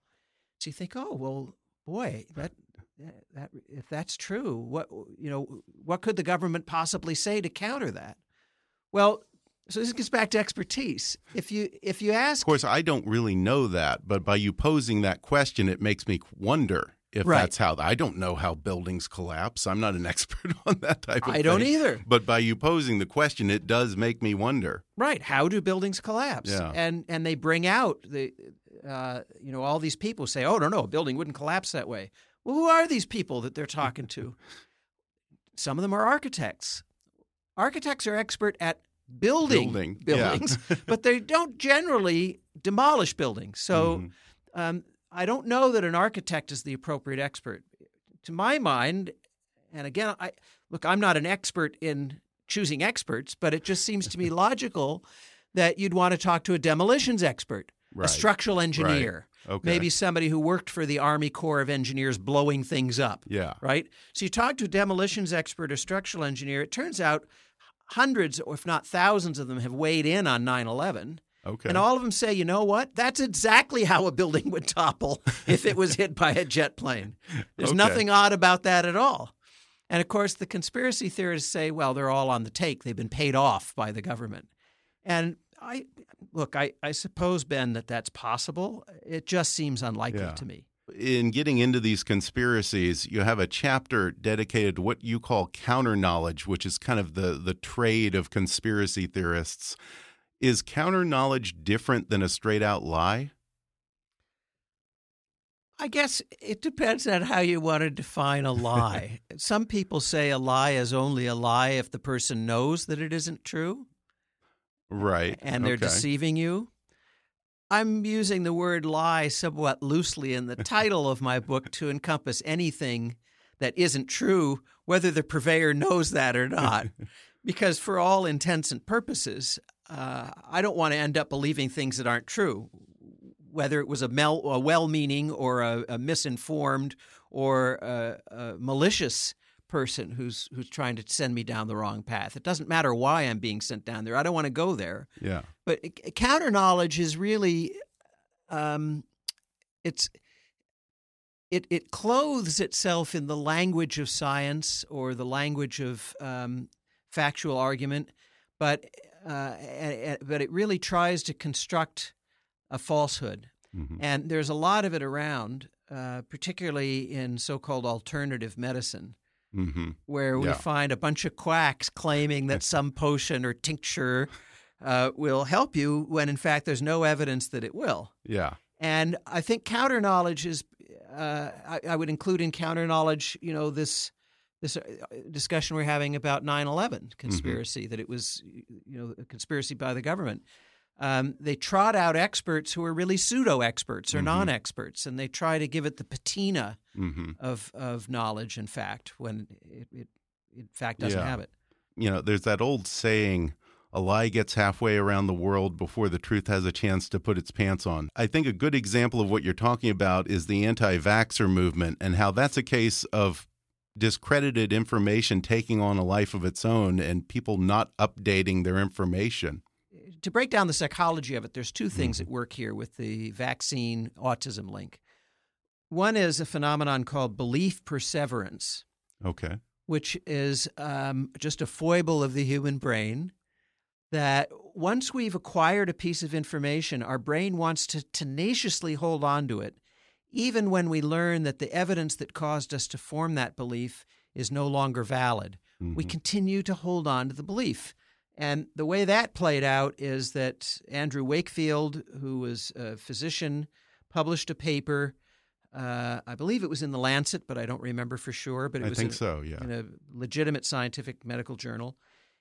So you think, oh well, boy, that that if that's true, what you know, what could the government possibly say to counter that? Well, so this gets back to expertise. If you if you ask Of course, I don't really know that, but by you posing that question, it makes me wonder if Right. that's how. I don't know how buildings collapse. I'm not an (laughs) expert on that type of I don't thing. either. But by you posing the question, it does make me wonder. Right. How do buildings collapse? Yeah. And and they bring out the uh, you know all these people say, oh no no, a building wouldn't collapse that way. Well, who are these people that they're talking to? Some of them are architects. Architects are expert at building, Building, yeah. buildings, (laughs) but they don't generally demolish buildings. So Mhm. um, I don't know that an architect is the appropriate expert. To my mind, and again, I look, I'm not an expert in choosing experts, but it just seems to me (laughs) logical that you'd want to talk to a demolitions expert, Right. a structural engineer, Okay. maybe somebody who worked for the Army Corps of Engineers blowing things up Yeah. right? So you talk to a demolitions expert or structural engineer. It turns out hundreds, or if not thousands of them, have weighed in on 9 11. Okay. And all of them say, you know what? That's exactly (laughs) how a building would topple if it was hit by a jet plane. There's Okay. nothing odd about that at all. And of course, the conspiracy theorists say, well, they're all on the take. They've been paid off by the government. And I look, I, I suppose, Ben, that that's possible. It just seems unlikely Yeah. to me. in getting into these conspiracies, you have a chapter dedicated to what you call counter knowledge, which is kind of the the trade of conspiracy theorists. Is counter knowledge different than a straight out lie? I guess it depends on how you want to define a lie. (laughs) Some people say a lie is only a lie if the person knows that it isn't true Right. and they're okay. deceiving you. I'm using the word lie somewhat loosely in the (laughs) title of my book to encompass anything that isn't true, whether the purveyor knows that or not. because for all intents and purposes, uh, I don't want to end up believing things that aren't true, whether it was a, mel- a well-meaning or a, a misinformed or a malicious person who's who's trying to send me down the wrong path. It doesn't matter why I'm being sent down there. I don't want to go there. Yeah. But counter knowledge is really, um, it's it it clothes itself in the language of science or the language of um, factual argument, but uh, but it really tries to construct a falsehood. Mm-hmm. And there's a lot of it around, uh, particularly in so-called alternative medicine. Mm-hmm. Where we yeah. find a bunch of quacks claiming that (laughs) some potion or tincture uh, will help you when in fact there's no evidence that it will. Yeah. And I think counter knowledge is, uh, I, I, would include in counter knowledge, you know, this this uh, discussion we're having about 9 11 mm-hmm. conspiracy, mm-hmm. that it was, you know, a conspiracy by the government. Um, they trot out experts who are really pseudo experts or mm-hmm. non experts, and they try to give it the patina mm-hmm. of, of knowledge and fact when it, it in fact doesn't yeah. have it. You know, there's that old saying, a lie gets halfway around the world before the truth has a chance to put its pants on. I think a good example of what you're talking about is the anti vaxxer movement and how that's a case of discredited information taking on a life of its own and people not updating their information. To break down the psychology of it, there's two things mm -hmm. at work here with the vaccine autism link. One is a phenomenon called belief perseverance. Okay. Which is um, just a foible of the human brain that once we've acquired a piece of information, our brain wants to tenaciously hold on to it, even when we learn that the evidence that caused us to form that belief is no longer valid. Mm-hmm. We continue to hold on to the belief. And the way that played out is that Andrew Wakefield, who was a physician, published a paper. Uh, I believe it was in the Lancet, but I don't remember for sure. But it I was think in, so. Yeah, in a legitimate scientific medical journal.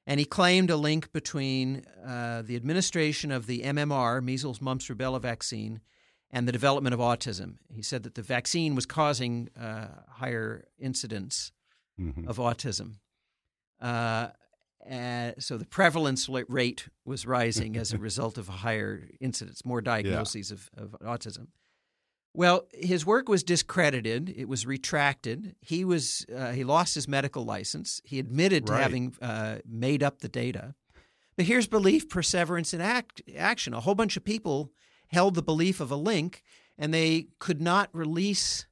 And he claimed a link between uh, the administration of the MMR, measles, mumps, rubella vaccine, and the development of autism. He said that the vaccine was causing uh, higher incidence mm-hmm. of autism. Uh, and so the prevalence rate was rising as a (laughs) result of a higher incidence, more diagnoses yeah. of, of autism. Well, his work was discredited. It was retracted. He was uh, he lost his medical license. He admitted to having uh, made up the data. But here's belief, perseverance, and act, action. A whole bunch of people held the belief of a link, and they could not release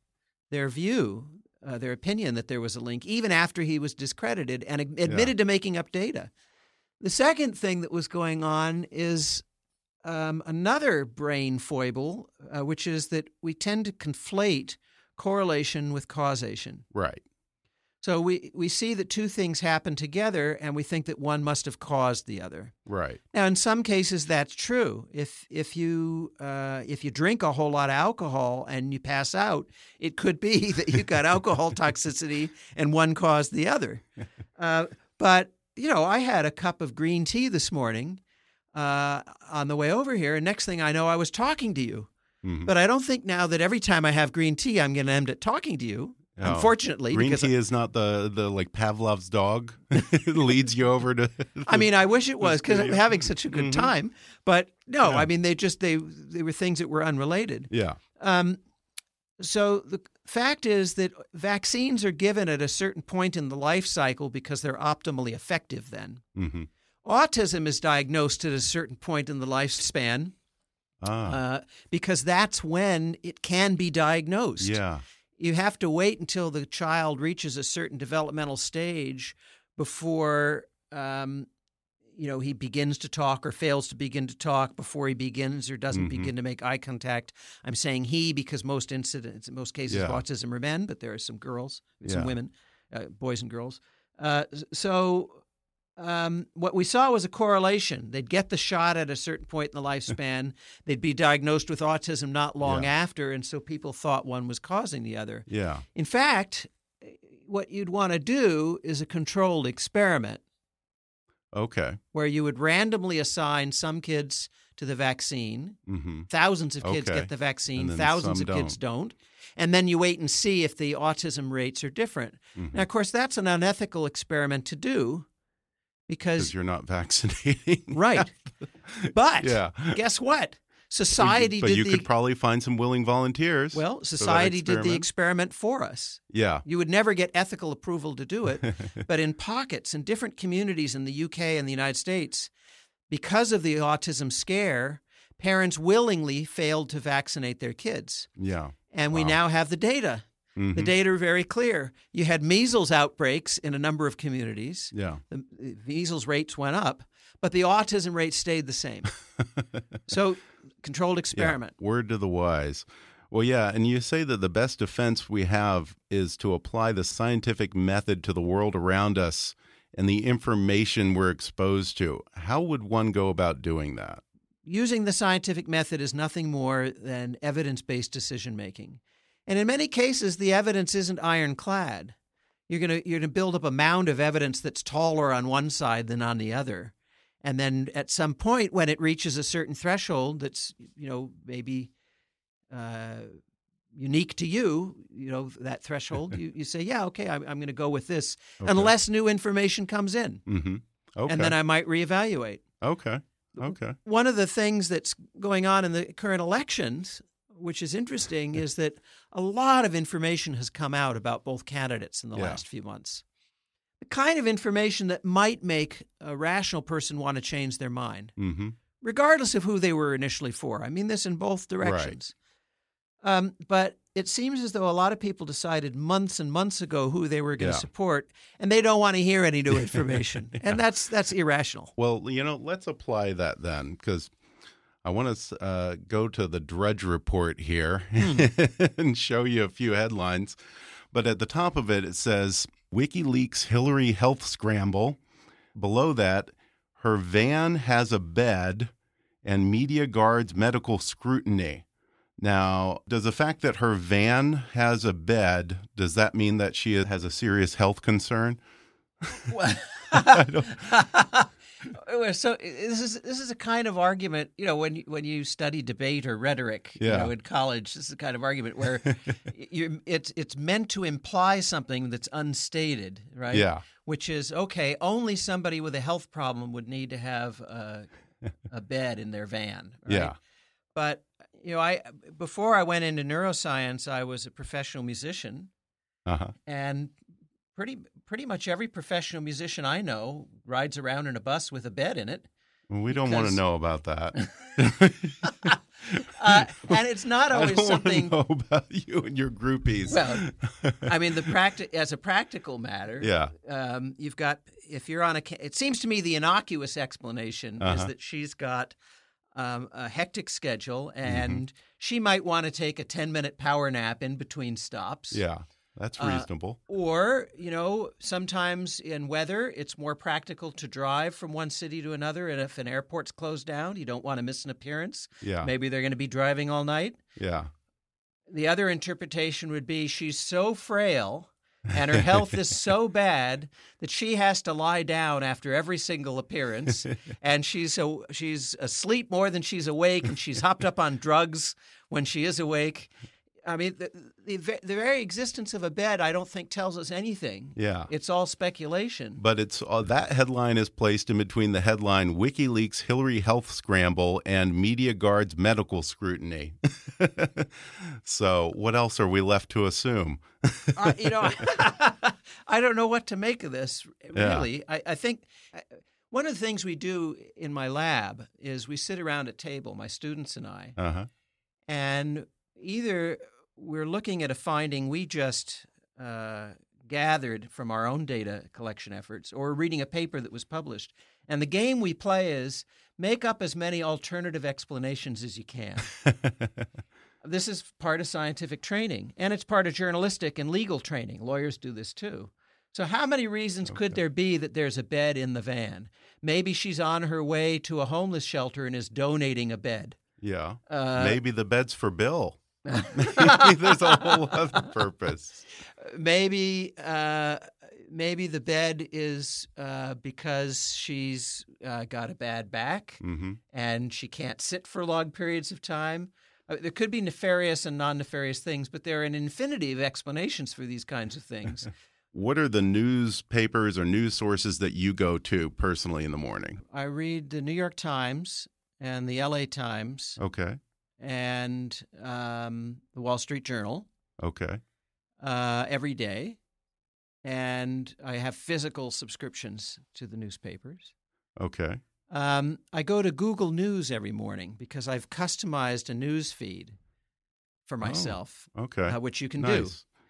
their view, uh, their opinion that there was a link, even after he was discredited and admitted yeah. to making up data. The second thing that was going on is um, another brain foible, uh, which is that we tend to conflate correlation with causation. Right. So we, we see that two things happen together and we think that one must have caused the other. Right. Now, in some cases, that's true. If if you uh, if you drink a whole lot of alcohol and you pass out, it could be (laughs) that you got alcohol toxicity and one caused the other. (laughs) Uh, but you know, I had a cup of green tea this morning uh, on the way over here, and next thing I know, I was talking to you. Mm-hmm. But I don't think now that every time I have green tea, I'm going to end up talking to you. Oh. Unfortunately, green tea is not the the like Pavlov's dog (laughs) leads you over to. (laughs) I mean, I wish it was because I'm having such a good mm-hmm. time. But no, yeah. I mean they just they they were things that were unrelated. Yeah. Um, so the fact is that vaccines are given at a certain point in the life cycle because they're optimally effective. Then. Mm-hmm. Autism is diagnosed at a certain point in the lifespan ah. uh, because that's when it can be diagnosed. Yeah. You have to wait until the child reaches a certain developmental stage before um, you know he begins to talk or fails to begin to talk before he begins or doesn't mm-hmm. begin to make eye contact. I'm saying he because most incidents, in most cases, yeah. of autism are men, but there are some girls, some yeah. women, uh, boys and girls. Uh, so um, what we saw was a correlation. They'd get the shot at a certain point in the lifespan. (laughs) They'd be diagnosed with autism not long yeah. after, and so people thought one was causing the other. Yeah. In fact, what you'd want to do is a controlled experiment. Okay. Where you would randomly assign some kids to the vaccine. Mm-hmm. Thousands of kids okay. get the vaccine, thousands of don't. kids don't. And then you wait and see if the autism rates are different. Mm-hmm. Now, of course, that's an unethical experiment to do because you're not vaccinating. (laughs) right. But yeah. guess what? Society but did you the could probably find some willing volunteers. well, society did the experiment. experiment for us. Yeah. You would never get ethical approval to do it, (laughs) but in pockets, in different communities in the UK and the United States, because of the autism scare, parents willingly failed to vaccinate their kids. Yeah. And we now have the data. The Mhm. data are very clear. You had measles outbreaks in a number of communities. Yeah. The the measles rates went up, but the autism rate stayed the same. (laughs) so, controlled experiment. Yeah, word to the wise. Well, yeah, and you say that the best defense we have is to apply the scientific method to the world around us and the information we're exposed to. How would one go about doing that? Using the scientific method is nothing more than evidence based decision making. And in many cases, the evidence isn't ironclad. You're going to you're to build up a mound of evidence that's taller on one side than on the other. And then at some point, when it reaches a certain threshold that's, you know, maybe uh, unique to you, you know, that threshold, you, you say, yeah, okay, I'm, I'm going to go with this Okay. unless new information comes in. Mm-hmm. Okay. And then I might reevaluate. okay. Okay. One of the things that's going on in the current elections, which is interesting, is that a lot of information has come out about both candidates in the Yeah. last few months. The kind of information that might make a rational person want to change their mind, Mm-hmm. regardless of who they were initially for. I mean this in both directions. Um, but it seems as though a lot of people decided months and months ago who they were going to support, and they don't want to hear any new (laughs) information, and that's that's irrational. Well, you know, let's apply that then, because I want to uh, go to the Drudge Report here (laughs) and show you a few headlines. But at the top of it, it says WikiLeaks Hillary health scramble. Below that, her van has a bed and media guards medical scrutiny. Now, does the fact that her van has a bed, does that mean that she has a serious health concern? (laughs) I don't- so this is this is a kind of argument, you know, when you, when you study debate or rhetoric, you Yeah. know, in college, this is the kind of argument where (laughs) you it's it's meant to imply something that's unstated, right? Yeah. Which is okay. Only somebody with a health problem would need to have a, (laughs) a bed in their van. Right? Yeah. But you know, I before I went into neuroscience, I was a professional musician, Uh huh. and pretty pretty much every professional musician I know rides around in a bus with a bed in it. We don't want to know about that. (laughs) Uh, and it's not (laughs) always I don't want to something. know about you and your groupies. Well, I mean, the (laughs) practi- as a practical matter, yeah. um, you've got if you're on a. ca- It seems to me the innocuous explanation is Uh-huh. that she's got um, a hectic schedule, Mm-hmm. and she might want to take a ten minute power nap in between stops. Yeah. That's Uh, reasonable. Or, you know, sometimes in weather, it's more practical to drive from one city to another. And if an airport's closed down, you don't want to miss an appearance. yeah. Maybe they're going to be driving all night. Yeah. The other interpretation would be she's so frail and her health is so (laughs) bad that she has to lie down after every single appearance (laughs) and she's so she's asleep more than she's awake and she's hopped up on drugs when she is awake. I mean, the, the, the very existence of a bed, I don't think tells us anything. Yeah. It's all speculation. But it's uh, that headline is placed in between the headline WikiLeaks Hillary health scramble and media guards medical scrutiny. (laughs) so, what else are we left to assume? uh, you know, (laughs) (laughs) I don't know what to make of this. Yeah. Really, I, I think uh, one of the things we do in my lab is we sit around a table, my students and I, Uh huh. and either we're looking at a finding we just uh, gathered from our own data collection efforts, or reading a paper that was published. And the game we play is make up as many alternative explanations as you can. (laughs) This is part of scientific training, and it's part of journalistic and legal training. Lawyers do this too. So, how many reasons could there be that there's a bed in the van? Maybe she's on her way to a homeless shelter and is donating a bed. yeah. Uh, Maybe the bed's for Bill. Maybe there's a whole other purpose. (laughs) maybe uh, maybe the bed is uh, because she's uh, got a bad back hmm and she can't sit for long periods of time. Uh, there could be nefarious and non-nefarious things, but there are an infinity of explanations for these kinds of things. (laughs) What are the newspapers or news sources that you go to personally in the morning? I read the New York Times and the LA Times Okay. And um, the Wall Street Journal Okay. uh, every day. And I have physical subscriptions to the newspapers. Okay. Um, I go to Google News every morning because I've customized a news feed for myself, Okay. uh, which you can do.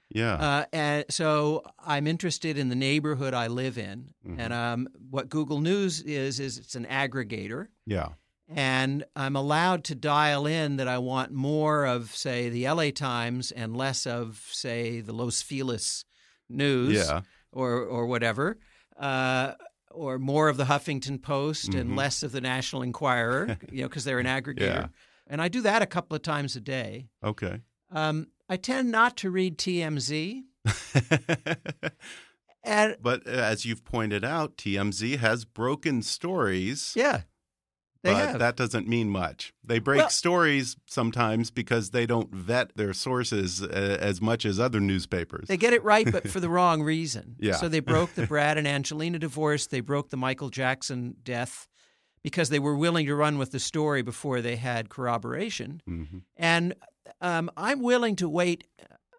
Yeah. Uh, and so I'm interested in the neighborhood I live in, Mhm. and um, what Google News is is it's an aggregator, yeah. And I'm allowed to dial in that I want more of, say, the LA Times and less of, say, the Los Feliz News, Yeah. or or whatever. Uh, or more of the Huffington Post and Mhm. less of the National Enquirer, (laughs) you know, because they're an aggregator. Yeah. And I do that a couple of times a day. Okay. Um, I tend not to read TMZ. (laughs) And but uh, as you've pointed out, TMZ has broken stories. yeah, they but have. that doesn't mean much. They break Well- stories sometimes because they don't vet their sources uh, as much as other newspapers. They get it right, but for the (laughs) wrong reason. Yeah. So they broke the (laughs) Brad and Angelina divorce. They broke the Michael Jackson death because they were willing to run with the story before they had corroboration. Mhm. And um, I'm willing to wait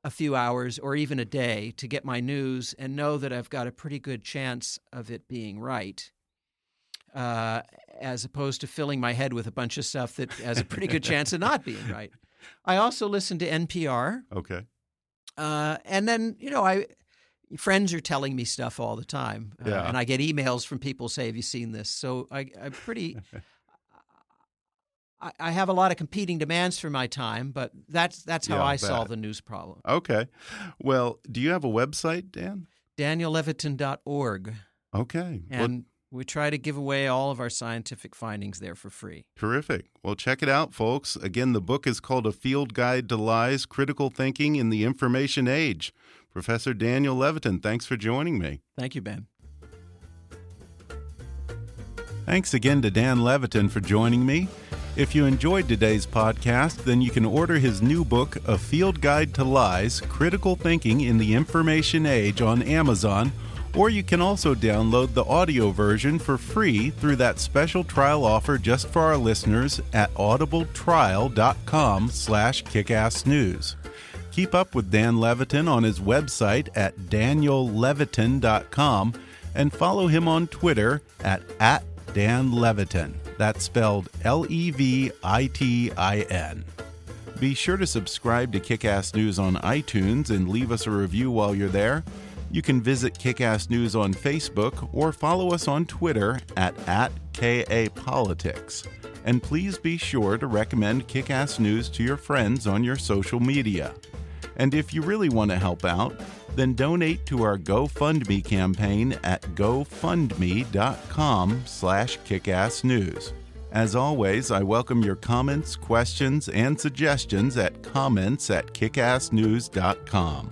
a few hours or even a day to get my news and know that I've got a pretty good chance of it being right. Uh, as opposed to filling my head with a bunch of stuff that has a pretty good chance of not being right. I also listen to NPR. Okay. Uh, and then, you know, I friends are telling me stuff all the time, uh, Yeah. and I get emails from people say, "Have you seen this?" So I, I'm pretty. (laughs) I, I have a lot of competing demands for my time, but that's that's how Yeah, I solve the news problem. Okay. Well, do you have a website, Dan? DanielLevitin.org, Okay. Well, and we try to give away all of our scientific findings there for free. Terrific. Well, check it out, folks. Again, the book is called A Field Guide to Lies Critical Thinking in the Information Age. Professor Daniel Levitin, thanks for joining me. Thank you, Ben. Thanks again to Dan Levitin for joining me. If you enjoyed today's podcast, then you can order his new book, A Field Guide to Lies Critical Thinking in the Information Age, on Amazon, or you can also download the audio version for free through that special trial offer just for our listeners at audibletrial.com slash kickassnews. Keep up with Dan Levitin on his website at daniellevitin.com and follow him on Twitter at, at. That's spelled L E V I T I N. Be sure to subscribe to Kickass News on iTunes and leave us a review while you're there. You can visit Kickass News on Facebook or follow us on Twitter at, at KAPolitics. And please be sure to recommend Kickass News to your friends on your social media. And if you really want to help out, then donate to our GoFundMe campaign at gofundme.com slash kickassnews. As always, I welcome your comments, questions, and suggestions at comments at kickassnews.com.